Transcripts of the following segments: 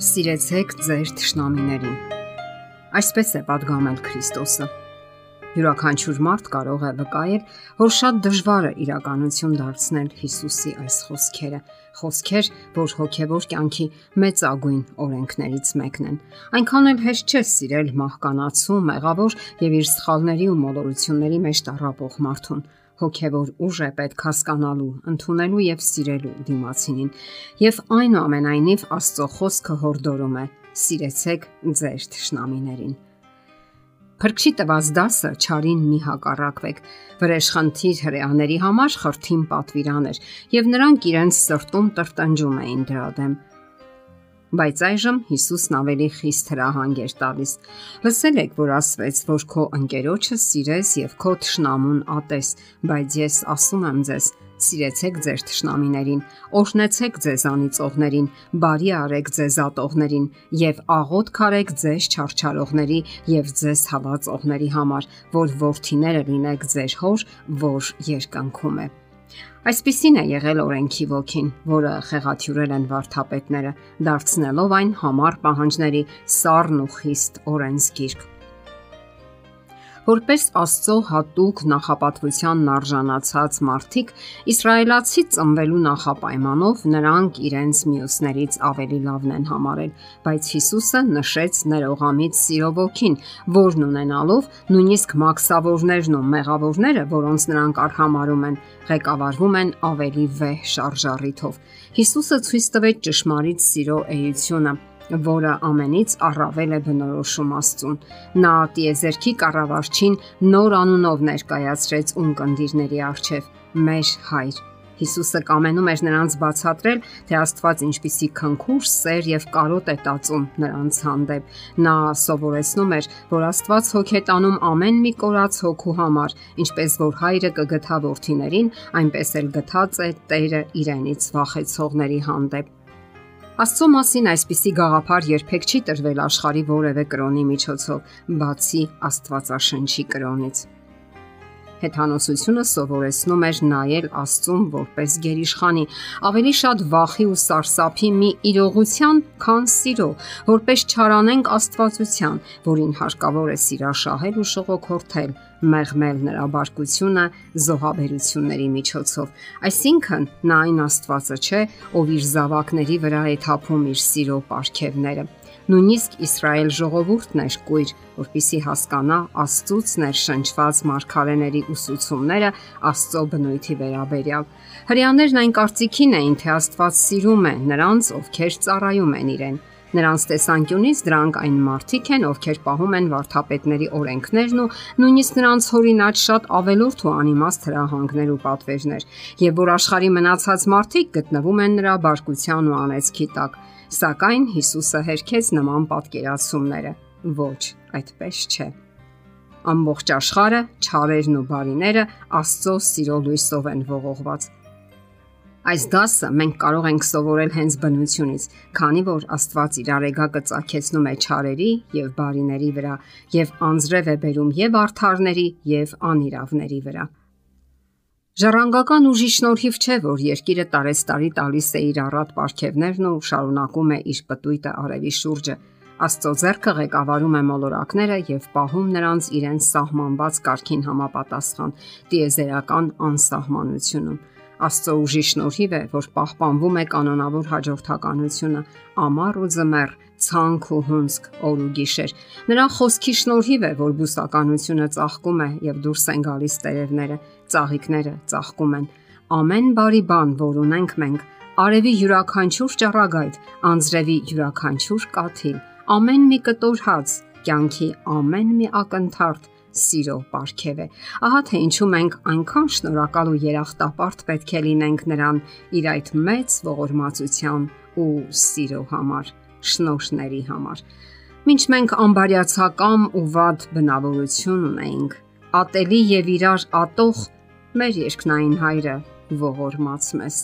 Սիրեցեք ձեր ճշնամիներին։ Այսպես է падգամել Քրիստոսը։ Յուրաքանչյուր մարդ կարող է վկայել, որ շատ դժվար է իրականություն դարձնել Հիսուսի այս խոսքերը, խոսքեր, որ հոգևոր կյանքի մեծ ագույն օրենքներից մեկն են։ Այնքան էլ հեշտ չէ սիրել մահկանացու, մեղավոր եւ իր սխալների ու մոլորությունների մեջ տարապող մարդուն, հոգևոր ուժ է պետք հասկանալու, ընդունելու եւ սիրելու դիմացին։ Եվ այնուամենայնիվ Աստծո խոսքը հորդորում է. սիրեցեք ձեր ճշնամիներին։ Փրկչի տված դասը ճարին մի հակառակվեք։ Վրեժխնդիր հрեաների համար խրթին պատվիրան էր, եւ նրանք իրենց սրտում տրտանջում էին դրա դեմ։ դր բայց այժմ Հիսուսն ավելի խիստ հրահանգ էր տալիս։ Լսել եք, որ ասվեց, որ քո ընկերոջը սիրես եւ քո ճշնամուն ատես, բայց ես ասում եմ ձեզ, սիրեցեք ձեր ճշնամիներին, օրհնեցեք ձեզանիցողներին, բարի արեք ձեզ ատողներին եւ աղոտ քարեք ձեզ չարչարողների եւ ձեզ հավածողների համար, որ worth-իները լինեք ձեր հոր, որ երկնքում է։ Այսպիսին է եղել օրենքի ոգին, որը խեղաթյուրել են վարթապետները, դարձնելով այն համառ պահանջների սառն ու խիստ օրենսգիրք որպես Աստծո հատուկ նախապատվությանն արժանացած մարդիկ իսրայելացի ծնվելու նախապայմանով նրանք իրենց մյուսներից ավելի լավն են համարել, բայց Հիսուսը նշեց ներողամիտ սիրո ոգին, որն ունենալով նույնիսկ մաքսավորներն ու մեղավորները, որոնց նրանք արհամարում են, ղեկավարվում են ավելի վեհ շարժառիթով։ Հիսուսը ցույց տվեց ճշմարիտ սիրո էությունը որը ամենից առավել է բնորոշում Աստծուն։ Նա տիեզերքի կառավարչին նոր անունով ներկայացրեց ունկնդիրների արչև՝ մեր հայր։ Հիսուսը կամենում էր նրանց բացատրել, թե Աստված ինչպիսի քնքուշ, սեր եւ կարոտ է տածում նրանց հանդեպ։ Նա սովորեցնում էր, որ Աստված հոգ է տանում ամեն մի կորած հոգու համար, ինչպես որ հայրը կգթա որդիներին, այնպես էլ գթած է Տերը իրենից վախեցողների հանդեպ։ Աստծո մասին այսպիսի գաղափար երբեք չի տրվել աշխարի որևէ կրոնի միջոցով, բացի Աստվածաշնչի կրոնից։ Հեթանոսությունը սովորեցնում էր նայել Աստծուն որպես գերիշխանի, ավելի շատ վախի ու սարսափի մի իրողության, քան սիրո, որպես չարանենք Աստվածության, որին հարկավոր է սիրաշահել ու շողոքորթել, մեղմել նրա բարկությունը զոհաբերությունների միջոցով։ Այսինքն նա այն Աստվածը չէ, ով իր զավակների վրա է թափում իր սիրո պարգևները Նույնիսկ Իսրայել ժողովուրդն էր կույր, որpիսի հասկանա Աստծոց ներշնչված մարգարեների ուսուցումները Աստծո բնույթի վերաբերյալ։ Հрьяաներն այն կարծիքին էին, թե Աստված սիրում է նրանց, ովքեր ծառայում են իրեն։ Նրանց տեսանկյունից դրանք այն մարդիկ են, ովքեր պահում են վարթապետների օրենքներն ու նույնիսկ նրանց հորինած շատ ավելորդ ու անիմաստ հրահանգներ ու պատվերներ, եւ որ աշխարի մնացած մարդիկ գտնվում են նրա բարկության ու անեծքի տակ։ Սակայն Հիսուսը հերքեց նման պատկերացումները։ Ոչ, այդպես չէ։ Ամբողջ աշխարհը, ճարերն ու բարիները Աստծո սիրո լույսով են ողողված։ Այս դասը մենք կարող ենք սովորել հենց բնությունից, քանի որ Աստված իր արեգակը ցակեցնում է ճարերի եւ բարիների վրա եւ անձրև է բերում եւ արթարների եւ անիրավների վրա։ Ժառանգական ուժի շնորհիվ չէ, որ երկիրը տարեստարի տալիս է իր առատ ապարքևներն ու շարունակում է իր պտույտը արևի շուրջը։ Աստծո ձեռքը ղեկավարում է մոլորակները եւ պահում նրանց իրենց սահմանված կարգին համապատասխան տիեզերական անսահմանությունում։ Աստծո ուժի շնորհիվ է, որ պահպանվում է կանոնավոր հաջորդականությունը, ամառ ու ձմեռ, ցանկ ու հունսկ, օր ու գիշեր։ Նրա խոսքի շնորհիվ է, որ բուսականությունը ծաղկում է եւ դուրս են գալիս տերևները, ծաղիկները ծաղկում են։ Ամեն բարի բան, որ ունենք մենք, արևի յուրաքանչյուր ճառագայթ, անձրևի յուրաքանչյուր կաթիլ, ամեն մի կտոր հաց, կյանքի ամեն մի ակնթարթ սիրո ապարքև է։ Ահա թե ինչու մենք այնքան շնորհակալ ու երախտապարտ պետք է լինենք նրան իր այդ մեծ ողորմածության ու սիրո համար շնորհների համար։ Մինչ մենք ամբարյացակամ ու վատ բնավորություն ունենք, ատելի եւ իրար ատող մեր երկնային հայրը ողորմած մեզ։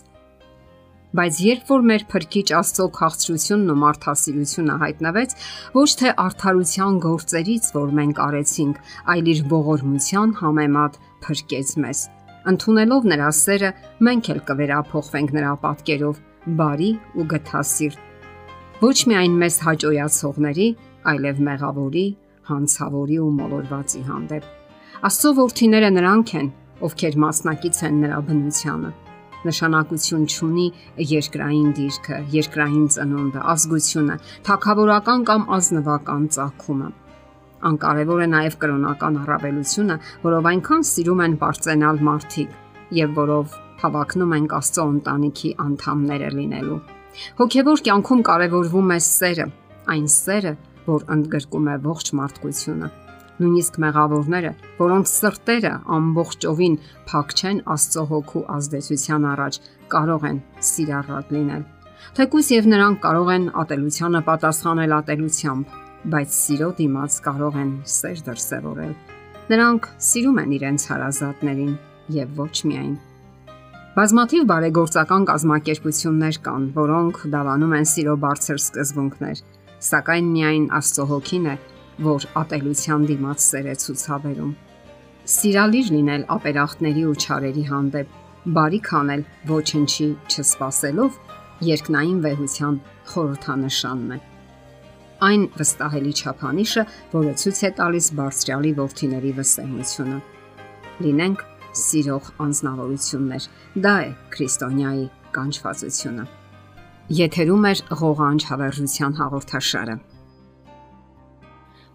Բայց երբ որ մեր փրկիչ Աստծո քաղցրությունն ու մարդասիրությունը հայտնվեց, ոչ թե արդարության գործերից, որ մենք արեցինք, այլ իր ողորմության համեմատ փրկեց մեզ։ Ընթունելով նրա սերը, մենք էլ կվերափոխվենք նրա պատկերով, բարի ու գթասիրտ Ոչ միայն մեզ հաճոյացողների, այլև մեղավորի, հանցավորի ու մոլորվածի հանդեպ։ Աստծո որդիները նրանք են, ովքեր մասնակից են նրա բնությանը նշանակություն ունի երկրային դիրքը, երկրային ծնունդը, ազգությունը, թակավորական կամ ազնվական ծագումը։ Անկարևոր է նաև կրոնական առավելությունը, որով այնքան սիրում են པարծենալ մարդիկ եւ որով հավակնում են Աստծո ընտանիքի անդամները լինելու։ Հոգևոր կյանքում կարևորվում է սերը, այն սերը, որ ընդգրկում է ողջ մարդկությունը նույնիսկ մեղավորները, որոնց սրտերը ամբողջովին փակ չեն Աստծո հոգու ազդեցության առաջ, կարող են սիրառատ լինել։ Թեկուզ եւ նրանք կարող են ատելությանը պատասխանել ատելությամբ, բայց սիրո դիմաց կարող են սեր դրսևորել։ Նրանք սիրում են իրենց հարազատներին եւ ոչ միայն Բազմաթիվ բարեգործական կազմակերպություններ կան, որոնք դավանում են սիրո բարձր սկզբունքներ, սակայն միայն Աստծո հոգին է, որ ապելության դիմաց սերեցուց հավերում։ Սիրալիր լինել ապերախտների ու ճարերի հանդեպ, բարի քանել ոչնչի չսпасելով երկնային վեհության խորհրդանշանն է։ Այն վստահելի չափանիշը, որը ցույց է տալիս բարձրալի ողթիների վստահությունը։ Լինենք սիրող անznավորություններ։ Դա է քրիստոնյայի կանչվածությունը։ Եթերում է ղողանջ հավերժության հաղորդաշարը։